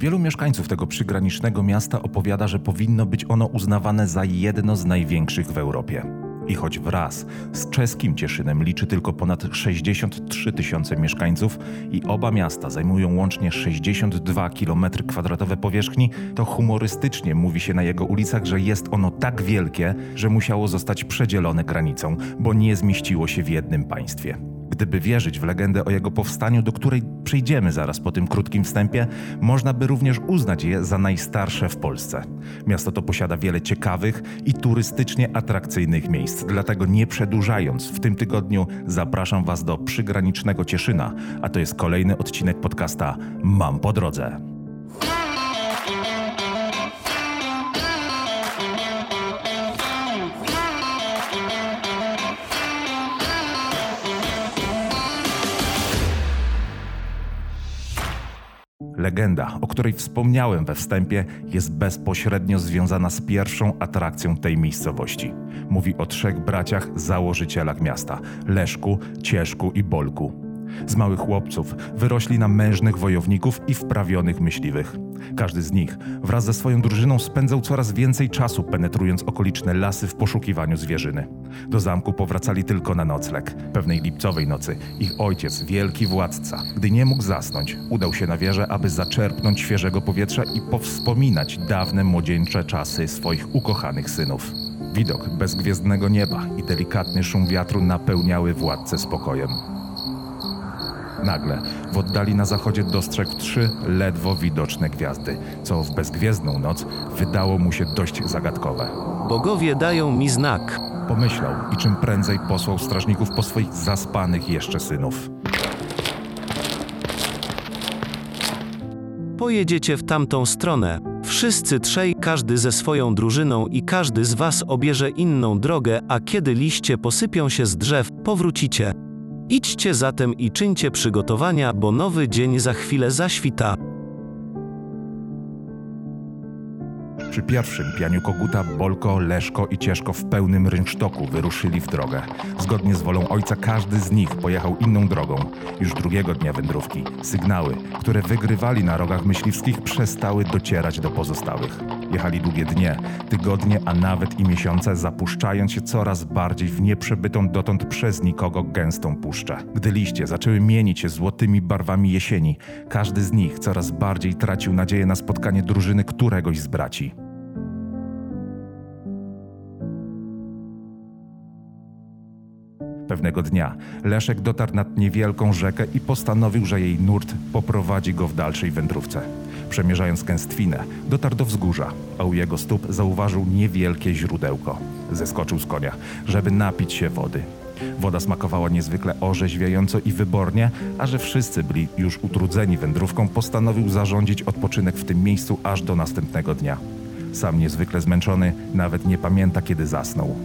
Wielu mieszkańców tego przygranicznego miasta opowiada, że powinno być ono uznawane za jedno z największych w Europie. I choć wraz z czeskim Cieszynem liczy tylko ponad 63 tysiące mieszkańców i oba miasta zajmują łącznie 62 km kwadratowe powierzchni, to humorystycznie mówi się na jego ulicach, że jest ono tak wielkie, że musiało zostać przedzielone granicą, bo nie zmieściło się w jednym państwie. Gdyby wierzyć w legendę o jego powstaniu, do której przejdziemy zaraz po tym krótkim wstępie, można by również uznać je za najstarsze w Polsce. Miasto to posiada wiele ciekawych i turystycznie atrakcyjnych miejsc, dlatego nie przedłużając, w tym tygodniu zapraszam Was do przygranicznego Cieszyna, a to jest kolejny odcinek podcasta Mam po drodze. Legenda, o której wspomniałem we wstępie, jest bezpośrednio związana z pierwszą atrakcją tej miejscowości. Mówi o trzech braciach założycielach miasta Leszku, Cieszku i Bolku. Z małych chłopców wyrośli na mężnych wojowników i wprawionych myśliwych. Każdy z nich wraz ze swoją drużyną spędzał coraz więcej czasu penetrując okoliczne lasy w poszukiwaniu zwierzyny. Do zamku powracali tylko na nocleg. Pewnej lipcowej nocy ich ojciec, wielki władca, gdy nie mógł zasnąć, udał się na wieżę, aby zaczerpnąć świeżego powietrza i powspominać dawne młodzieńcze czasy swoich ukochanych synów. Widok bezgwiezdnego nieba i delikatny szum wiatru napełniały władcę spokojem. Nagle w oddali na zachodzie dostrzegł trzy ledwo widoczne gwiazdy, co w bezgwiezdną noc wydało mu się dość zagadkowe. Bogowie dają mi znak. Pomyślał i czym prędzej posłał strażników po swoich zaspanych jeszcze synów. Pojedziecie w tamtą stronę. Wszyscy trzej, każdy ze swoją drużyną i każdy z was obierze inną drogę, a kiedy liście posypią się z drzew, powrócicie. Idźcie zatem i czyńcie przygotowania, bo nowy dzień za chwilę zaświta. Przy pierwszym pianiu koguta Bolko, Leszko i Cieszko w pełnym rynsztoku wyruszyli w drogę. Zgodnie z wolą ojca każdy z nich pojechał inną drogą. Już drugiego dnia wędrówki sygnały, które wygrywali na rogach myśliwskich przestały docierać do pozostałych. Jechali długie dnie, tygodnie, a nawet i miesiące, zapuszczając się coraz bardziej w nieprzebytą dotąd przez nikogo gęstą puszczę. Gdy liście zaczęły mienić się złotymi barwami jesieni, każdy z nich coraz bardziej tracił nadzieję na spotkanie drużyny któregoś z braci. Pewnego dnia Leszek dotarł nad niewielką rzekę i postanowił, że jej nurt poprowadzi go w dalszej wędrówce. Przemierzając gęstwinę, dotarł do wzgórza, a u jego stóp zauważył niewielkie źródełko. Zeskoczył z konia, żeby napić się wody. Woda smakowała niezwykle orzeźwiająco i wybornie, a że wszyscy byli już utrudzeni wędrówką, postanowił zarządzić odpoczynek w tym miejscu aż do następnego dnia. Sam niezwykle zmęczony, nawet nie pamięta kiedy zasnął.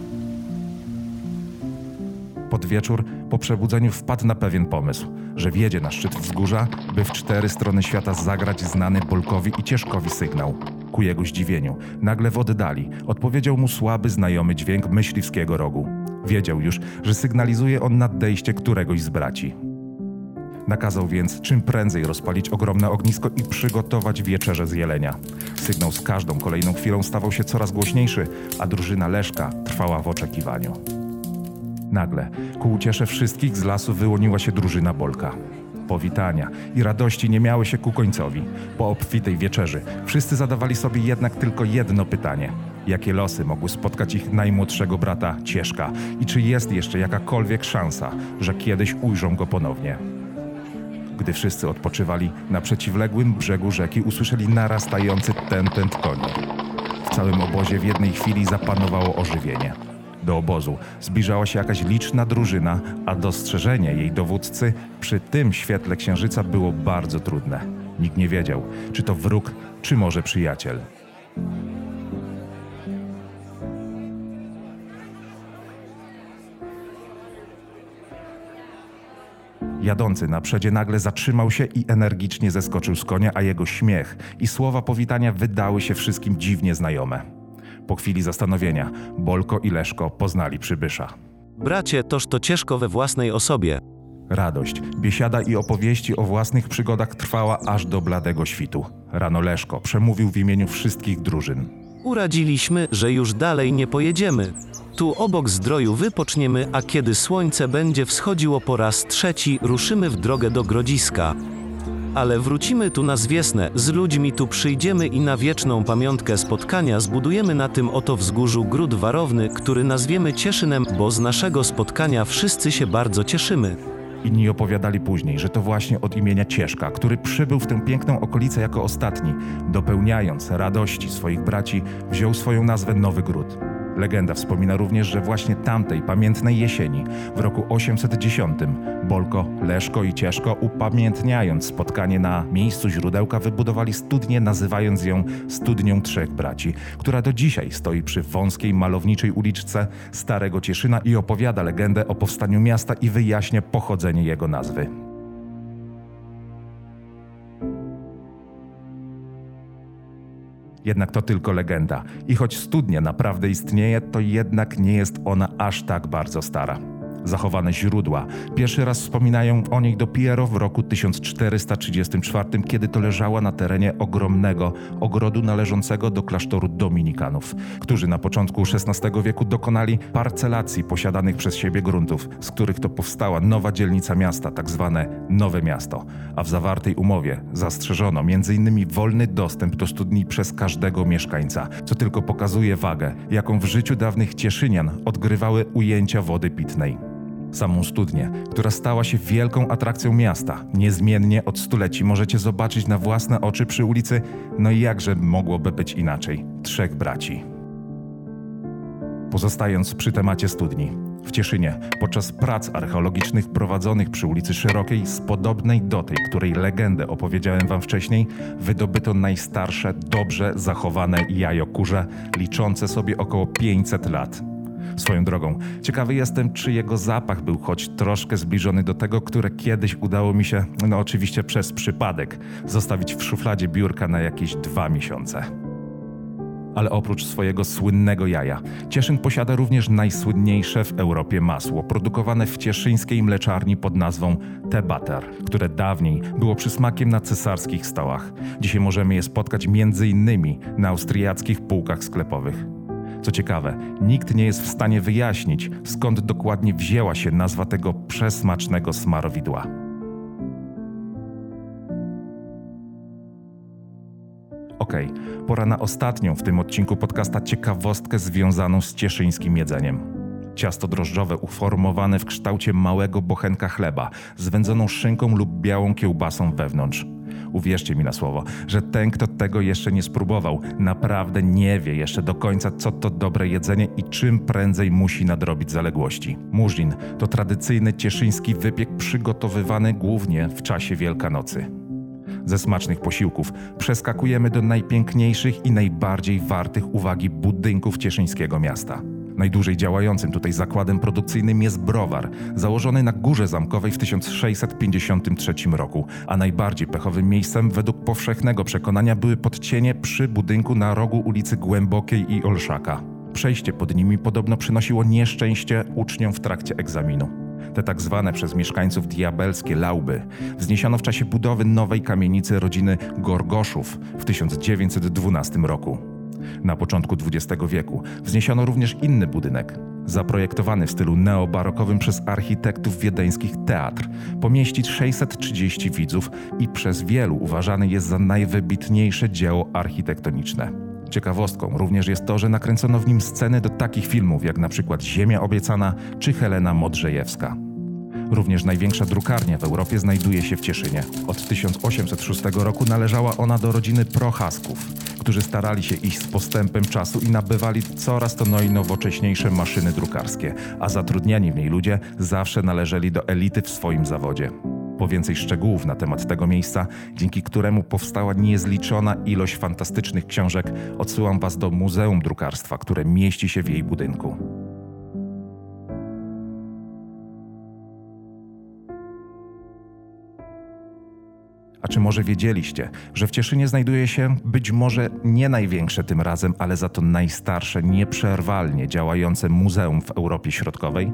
Pod wieczór, po przebudzeniu, wpadł na pewien pomysł, że wjedzie na szczyt wzgórza, by w cztery strony świata zagrać znany Bolkowi i Cieszkowi sygnał. Ku jego zdziwieniu, nagle w oddali odpowiedział mu słaby, znajomy dźwięk myśliwskiego rogu. Wiedział już, że sygnalizuje on nadejście któregoś z braci. Nakazał więc czym prędzej rozpalić ogromne ognisko i przygotować wieczerze z jelenia. Sygnał z każdą kolejną chwilą stawał się coraz głośniejszy, a drużyna Leszka trwała w oczekiwaniu. Nagle, ku uciesze wszystkich z lasu wyłoniła się drużyna Bolka. Powitania i radości nie miały się ku końcowi. Po obfitej wieczerzy wszyscy zadawali sobie jednak tylko jedno pytanie. Jakie losy mogły spotkać ich najmłodszego brata Cieszka i czy jest jeszcze jakakolwiek szansa, że kiedyś ujrzą go ponownie? Gdy wszyscy odpoczywali, na przeciwległym brzegu rzeki usłyszeli narastający tętent koni. W całym obozie w jednej chwili zapanowało ożywienie. Do obozu zbliżała się jakaś liczna drużyna, a dostrzeżenie jej dowódcy przy tym świetle księżyca było bardzo trudne. Nikt nie wiedział, czy to wróg, czy może przyjaciel. Jadący na przedzie nagle zatrzymał się i energicznie zeskoczył z konia, a jego śmiech i słowa powitania wydały się wszystkim dziwnie znajome. Po chwili zastanowienia Bolko i Leszko poznali przybysza. Bracie, toż to ciężko we własnej osobie. Radość, biesiada i opowieści o własnych przygodach trwała aż do bladego świtu. Rano Leszko przemówił w imieniu wszystkich drużyn. Uradziliśmy, że już dalej nie pojedziemy. Tu obok zdroju wypoczniemy, a kiedy słońce będzie wschodziło po raz trzeci, ruszymy w drogę do Grodziska. Ale wrócimy tu na zwiesnę, z ludźmi tu przyjdziemy i na wieczną pamiątkę spotkania zbudujemy na tym oto wzgórzu gród warowny, który nazwiemy Cieszynem, bo z naszego spotkania wszyscy się bardzo cieszymy. Inni opowiadali później, że to właśnie od imienia Cieszka, który przybył w tę piękną okolicę jako ostatni, dopełniając radości swoich braci, wziął swoją nazwę Nowy Gród. Legenda wspomina również, że właśnie tamtej pamiętnej jesieni, w roku 810, Bolko, Leszko i Cieszko, upamiętniając spotkanie na miejscu źródełka, wybudowali studnię, nazywając ją Studnią Trzech Braci, która do dzisiaj stoi przy wąskiej, malowniczej uliczce Starego Cieszyna i opowiada legendę o powstaniu miasta i wyjaśnia pochodzenie jego nazwy. Jednak to tylko legenda. I choć studnia naprawdę istnieje, to jednak nie jest ona aż tak bardzo stara. Zachowane źródła pierwszy raz wspominają o niej dopiero w roku 1434, kiedy to leżała na terenie ogromnego ogrodu należącego do klasztoru dominikanów, którzy na początku XVI wieku dokonali parcelacji posiadanych przez siebie gruntów, z których to powstała nowa dzielnica miasta, tak zwane Nowe Miasto. A w zawartej umowie zastrzeżono m.in. wolny dostęp do studni przez każdego mieszkańca, co tylko pokazuje wagę, jaką w życiu dawnych Cieszynian odgrywały ujęcia wody pitnej samą studnię, która stała się wielką atrakcją miasta. Niezmiennie od stuleci możecie zobaczyć na własne oczy przy ulicy, no i jakże mogłoby być inaczej, trzech braci. Pozostając przy temacie studni, w Cieszynie podczas prac archeologicznych prowadzonych przy ulicy Szerokiej z podobnej do tej, której legendę opowiedziałem wam wcześniej, wydobyto najstarsze, dobrze zachowane jajo kurze, liczące sobie około 500 lat. Swoją drogą, ciekawy jestem, czy jego zapach był choć troszkę zbliżony do tego, które kiedyś udało mi się, no oczywiście przez przypadek, zostawić w szufladzie biurka na jakieś dwa miesiące. Ale oprócz swojego słynnego jaja, Cieszyn posiada również najsłynniejsze w Europie masło, produkowane w cieszyńskiej mleczarni pod nazwą T-Butter, które dawniej było przysmakiem na cesarskich stołach. Dzisiaj możemy je spotkać m.in. na austriackich półkach sklepowych. Co ciekawe, nikt nie jest w stanie wyjaśnić, skąd dokładnie wzięła się nazwa tego przesmacznego smarowidła. Okej, okay, pora na ostatnią w tym odcinku podcasta ciekawostkę związaną z cieszyńskim jedzeniem. Ciasto drożdżowe uformowane w kształcie małego bochenka chleba z wędzoną szynką lub białą kiełbasą wewnątrz. Uwierzcie mi na słowo, że ten, kto tego jeszcze nie spróbował, naprawdę nie wie jeszcze do końca, co to dobre jedzenie i czym prędzej musi nadrobić zaległości. Murzin to tradycyjny cieszyński wypiek przygotowywany głównie w czasie Wielkanocy. Ze smacznych posiłków przeskakujemy do najpiękniejszych i najbardziej wartych uwagi budynków cieszyńskiego miasta. Najdłużej działającym tutaj zakładem produkcyjnym jest browar, założony na Górze Zamkowej w 1653 roku, a najbardziej pechowym miejscem według powszechnego przekonania były podcienie przy budynku na rogu ulicy Głębokiej i Olszaka. Przejście pod nimi podobno przynosiło nieszczęście uczniom w trakcie egzaminu. Te tak zwane przez mieszkańców diabelskie lauby wzniesiono w czasie budowy nowej kamienicy rodziny Gorgoszów w 1912 roku. Na początku XX wieku wzniesiono również inny budynek, zaprojektowany w stylu neobarokowym przez architektów wiedeńskich teatr. Pomieścić 630 widzów i przez wielu uważany jest za najwybitniejsze dzieło architektoniczne. Ciekawostką również jest to, że nakręcono w nim sceny do takich filmów jak przykład Ziemia Obiecana czy Helena Modrzejewska. Również największa drukarnia w Europie znajduje się w Cieszynie. Od 1806 roku należała ona do rodziny Prochasków, którzy starali się iść z postępem czasu i nabywali coraz to no nowocześniejsze maszyny drukarskie, a zatrudniani w niej ludzie zawsze należeli do elity w swoim zawodzie. Po więcej szczegółów na temat tego miejsca, dzięki któremu powstała niezliczona ilość fantastycznych książek, odsyłam Was do Muzeum Drukarstwa, które mieści się w jej budynku. A czy może wiedzieliście, że w Cieszynie znajduje się być może nie największe tym razem, ale za to najstarsze, nieprzerwalnie działające muzeum w Europie Środkowej?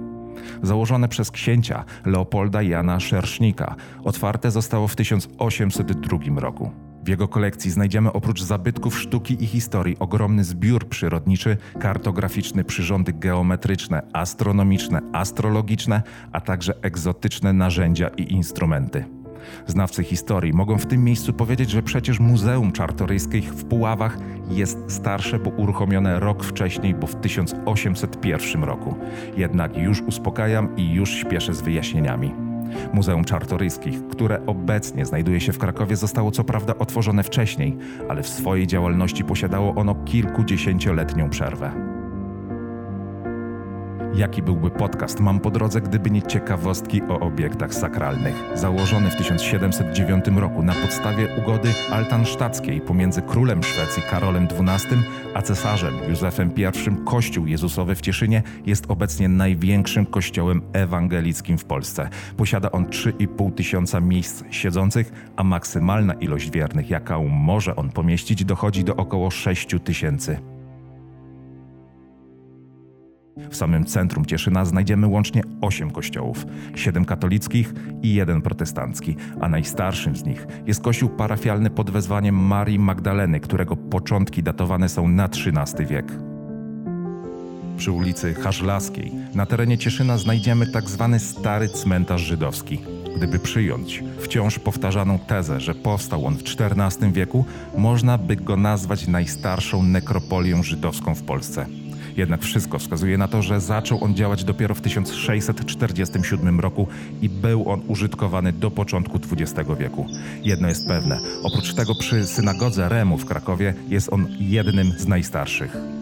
Założone przez księcia Leopolda Jana Szersznika, otwarte zostało w 1802 roku. W jego kolekcji znajdziemy oprócz zabytków sztuki i historii ogromny zbiór przyrodniczy, kartograficzny, przyrządy geometryczne, astronomiczne, astrologiczne, a także egzotyczne narzędzia i instrumenty. Znawcy historii mogą w tym miejscu powiedzieć, że przecież Muzeum Czartoryskich w Puławach jest starsze, bo uruchomione rok wcześniej, bo w 1801 roku. Jednak już uspokajam i już śpieszę z wyjaśnieniami. Muzeum Czartoryskich, które obecnie znajduje się w Krakowie, zostało co prawda otworzone wcześniej, ale w swojej działalności posiadało ono kilkudziesięcioletnią przerwę. Jaki byłby podcast Mam po drodze, gdyby nie ciekawostki o obiektach sakralnych? Założony w 1709 roku na podstawie ugody altansztackiej pomiędzy królem Szwecji Karolem XII a cesarzem Józefem I, Kościół Jezusowy w Cieszynie jest obecnie największym kościołem ewangelickim w Polsce. Posiada on 3,5 tysiąca miejsc siedzących, a maksymalna ilość wiernych, jaką może on pomieścić, dochodzi do około 6 tysięcy. W samym centrum Cieszyna znajdziemy łącznie 8 kościołów, 7 katolickich i jeden protestancki, a najstarszym z nich jest kościół parafialny pod wezwaniem Marii Magdaleny, którego początki datowane są na XIII wiek. Przy ulicy Haszlaskiej na terenie Cieszyna znajdziemy tak zwany stary cmentarz żydowski. Gdyby przyjąć wciąż powtarzaną tezę, że powstał on w XIV wieku, można by go nazwać najstarszą nekropolią żydowską w Polsce. Jednak wszystko wskazuje na to, że zaczął on działać dopiero w 1647 roku i był on użytkowany do początku XX wieku. Jedno jest pewne, oprócz tego przy synagodze Remu w Krakowie jest on jednym z najstarszych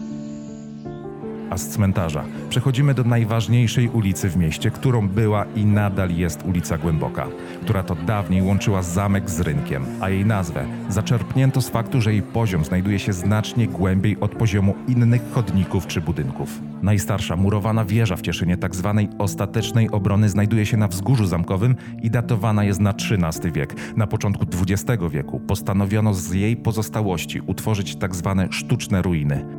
a z cmentarza przechodzimy do najważniejszej ulicy w mieście, którą była i nadal jest ulica Głęboka, która to dawniej łączyła zamek z rynkiem, a jej nazwę zaczerpnięto z faktu, że jej poziom znajduje się znacznie głębiej od poziomu innych chodników czy budynków. Najstarsza murowana wieża w Cieszynie tzw. Tak ostatecznej obrony znajduje się na wzgórzu zamkowym i datowana jest na XIII wiek. Na początku XX wieku postanowiono z jej pozostałości utworzyć tzw. Tak sztuczne ruiny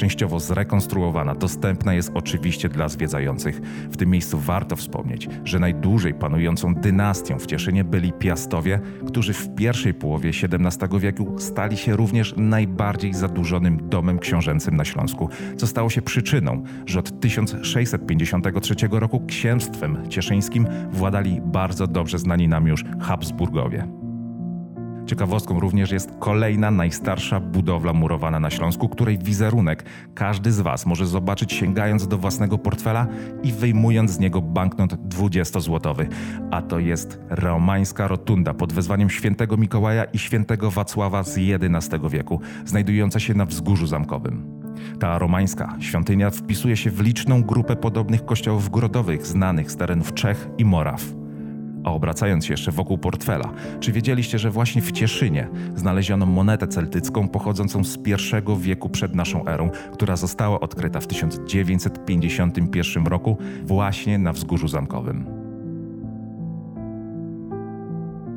częściowo zrekonstruowana, dostępna jest oczywiście dla zwiedzających. W tym miejscu warto wspomnieć, że najdłużej panującą dynastią w Cieszynie byli Piastowie, którzy w pierwszej połowie XVII wieku stali się również najbardziej zadłużonym domem książęcym na Śląsku, co stało się przyczyną, że od 1653 roku księstwem cieszyńskim władali bardzo dobrze znani nam już Habsburgowie. Ciekawostką również jest kolejna najstarsza budowla murowana na Śląsku, której wizerunek każdy z Was może zobaczyć sięgając do własnego portfela i wyjmując z niego banknot 20-złotowy. A to jest romańska rotunda pod wezwaniem świętego Mikołaja i świętego Wacława z XI wieku, znajdująca się na wzgórzu zamkowym. Ta romańska świątynia wpisuje się w liczną grupę podobnych kościołów grodowych znanych z terenów Czech i Moraw. A obracając się jeszcze wokół portfela, czy wiedzieliście, że właśnie w Cieszynie znaleziono monetę celtycką pochodzącą z I wieku przed naszą erą, która została odkryta w 1951 roku właśnie na wzgórzu zamkowym?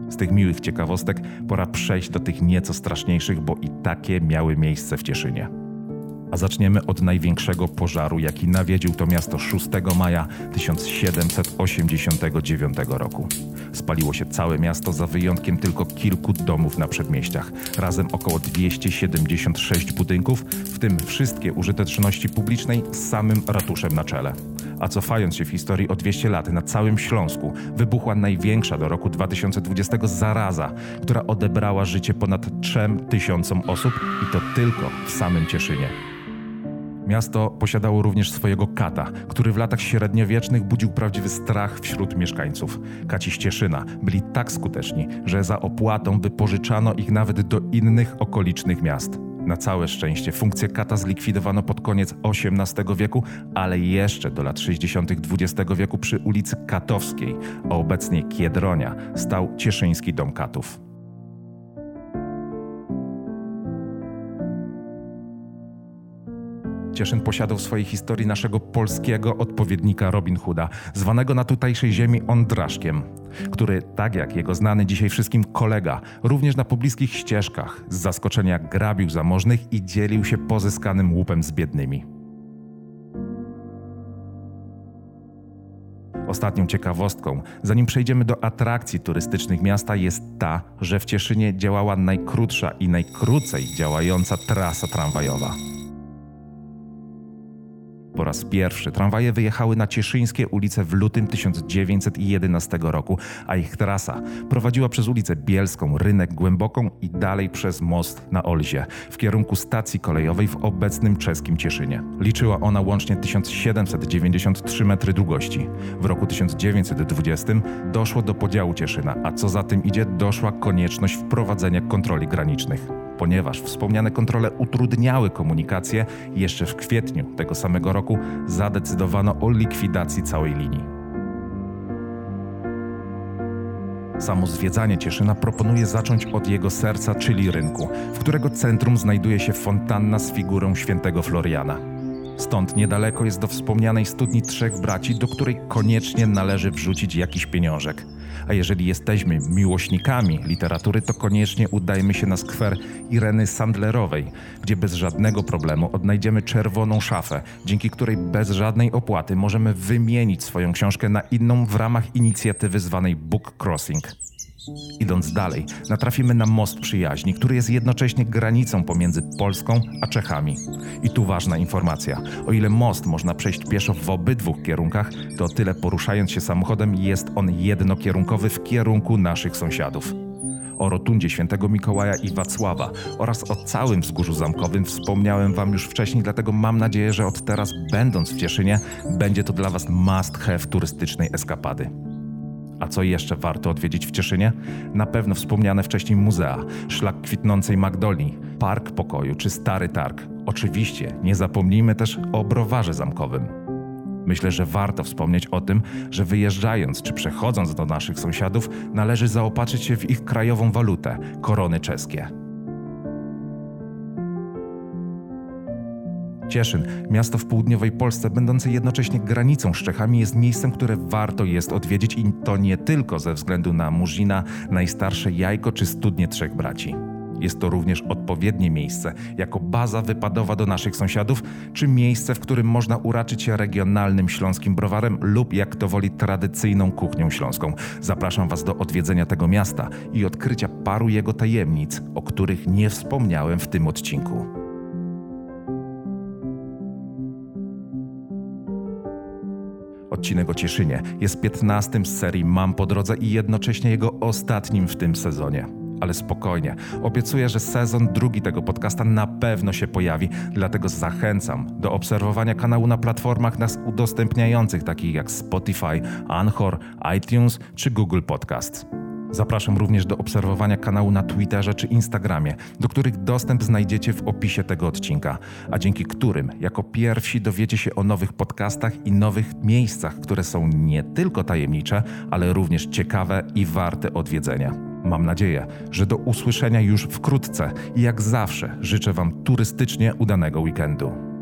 Z tych miłych ciekawostek pora przejść do tych nieco straszniejszych, bo i takie miały miejsce w Cieszynie. A zaczniemy od największego pożaru, jaki nawiedził to miasto 6 maja 1789 roku. Spaliło się całe miasto za wyjątkiem tylko kilku domów na przedmieściach. Razem około 276 budynków, w tym wszystkie użyteczności publicznej z samym ratuszem na czele. A cofając się w historii o 200 lat na całym Śląsku, wybuchła największa do roku 2020 zaraza, która odebrała życie ponad 3 tysiącom osób i to tylko w samym Cieszynie. Miasto posiadało również swojego kata, który w latach średniowiecznych budził prawdziwy strach wśród mieszkańców. Kaci Ścieszyna byli tak skuteczni, że za opłatą wypożyczano ich nawet do innych okolicznych miast. Na całe szczęście funkcję kata zlikwidowano pod koniec XVIII wieku, ale jeszcze do lat 60. XX wieku przy ulicy Katowskiej, a obecnie Kiedronia, stał Cieszyński Dom Katów. Cieszyn posiadał w swojej historii naszego polskiego odpowiednika Robin Hooda, zwanego na tutejszej ziemi Ondraszkiem, który, tak jak jego znany dzisiaj wszystkim kolega, również na pobliskich ścieżkach z zaskoczenia grabił zamożnych i dzielił się pozyskanym łupem z biednymi. Ostatnią ciekawostką, zanim przejdziemy do atrakcji turystycznych miasta, jest ta, że w Cieszynie działała najkrótsza i najkrócej działająca trasa tramwajowa. Po raz pierwszy tramwaje wyjechały na cieszyńskie ulice w lutym 1911 roku, a ich trasa prowadziła przez ulicę Bielską, Rynek Głęboką i dalej przez most na Olzie w kierunku stacji kolejowej w obecnym czeskim Cieszynie. Liczyła ona łącznie 1793 metry długości. W roku 1920 doszło do podziału Cieszyna, a co za tym idzie, doszła konieczność wprowadzenia kontroli granicznych ponieważ wspomniane kontrole utrudniały komunikację, jeszcze w kwietniu tego samego roku zadecydowano o likwidacji całej linii. Samo zwiedzanie Cieszyna proponuje zacząć od jego serca, czyli rynku, w którego centrum znajduje się fontanna z figurą świętego Floriana. Stąd niedaleko jest do wspomnianej studni Trzech Braci, do której koniecznie należy wrzucić jakiś pieniążek – a jeżeli jesteśmy miłośnikami literatury, to koniecznie udajmy się na skwer Ireny Sandlerowej, gdzie bez żadnego problemu odnajdziemy czerwoną szafę, dzięki której bez żadnej opłaty możemy wymienić swoją książkę na inną w ramach inicjatywy zwanej Book Crossing. Idąc dalej, natrafimy na most przyjaźni, który jest jednocześnie granicą pomiędzy Polską a Czechami. I tu ważna informacja. O ile most można przejść pieszo w obydwu kierunkach, to tyle poruszając się samochodem jest on jednokierunkowy w kierunku naszych sąsiadów. O rotundzie świętego Mikołaja i Wacława oraz o całym wzgórzu zamkowym wspomniałem Wam już wcześniej, dlatego mam nadzieję, że od teraz, będąc w Cieszynie, będzie to dla Was must have turystycznej eskapady. A co jeszcze warto odwiedzić w Cieszynie? Na pewno wspomniane wcześniej muzea, szlak kwitnącej Magdolii, Park Pokoju czy Stary Targ. Oczywiście nie zapomnijmy też o browarze zamkowym. Myślę, że warto wspomnieć o tym, że wyjeżdżając czy przechodząc do naszych sąsiadów, należy zaopatrzyć się w ich krajową walutę korony czeskie. Cieszyn, miasto w południowej Polsce, będące jednocześnie granicą z Czechami, jest miejscem, które warto jest odwiedzić i to nie tylko ze względu na Murzina, najstarsze jajko czy studnie trzech braci. Jest to również odpowiednie miejsce jako baza wypadowa do naszych sąsiadów, czy miejsce, w którym można uraczyć się regionalnym śląskim browarem lub, jak to woli, tradycyjną kuchnią śląską. Zapraszam Was do odwiedzenia tego miasta i odkrycia paru jego tajemnic, o których nie wspomniałem w tym odcinku. Odcinek o Cieszynie jest 15 z serii Mam po drodze i jednocześnie jego ostatnim w tym sezonie. Ale spokojnie, obiecuję, że sezon drugi tego podcasta na pewno się pojawi, dlatego zachęcam do obserwowania kanału na platformach nas udostępniających, takich jak Spotify, Anchor, iTunes czy Google Podcast. Zapraszam również do obserwowania kanału na Twitterze czy Instagramie, do których dostęp znajdziecie w opisie tego odcinka, a dzięki którym jako pierwsi dowiecie się o nowych podcastach i nowych miejscach, które są nie tylko tajemnicze, ale również ciekawe i warte odwiedzenia. Mam nadzieję, że do usłyszenia już wkrótce i jak zawsze życzę Wam turystycznie udanego weekendu.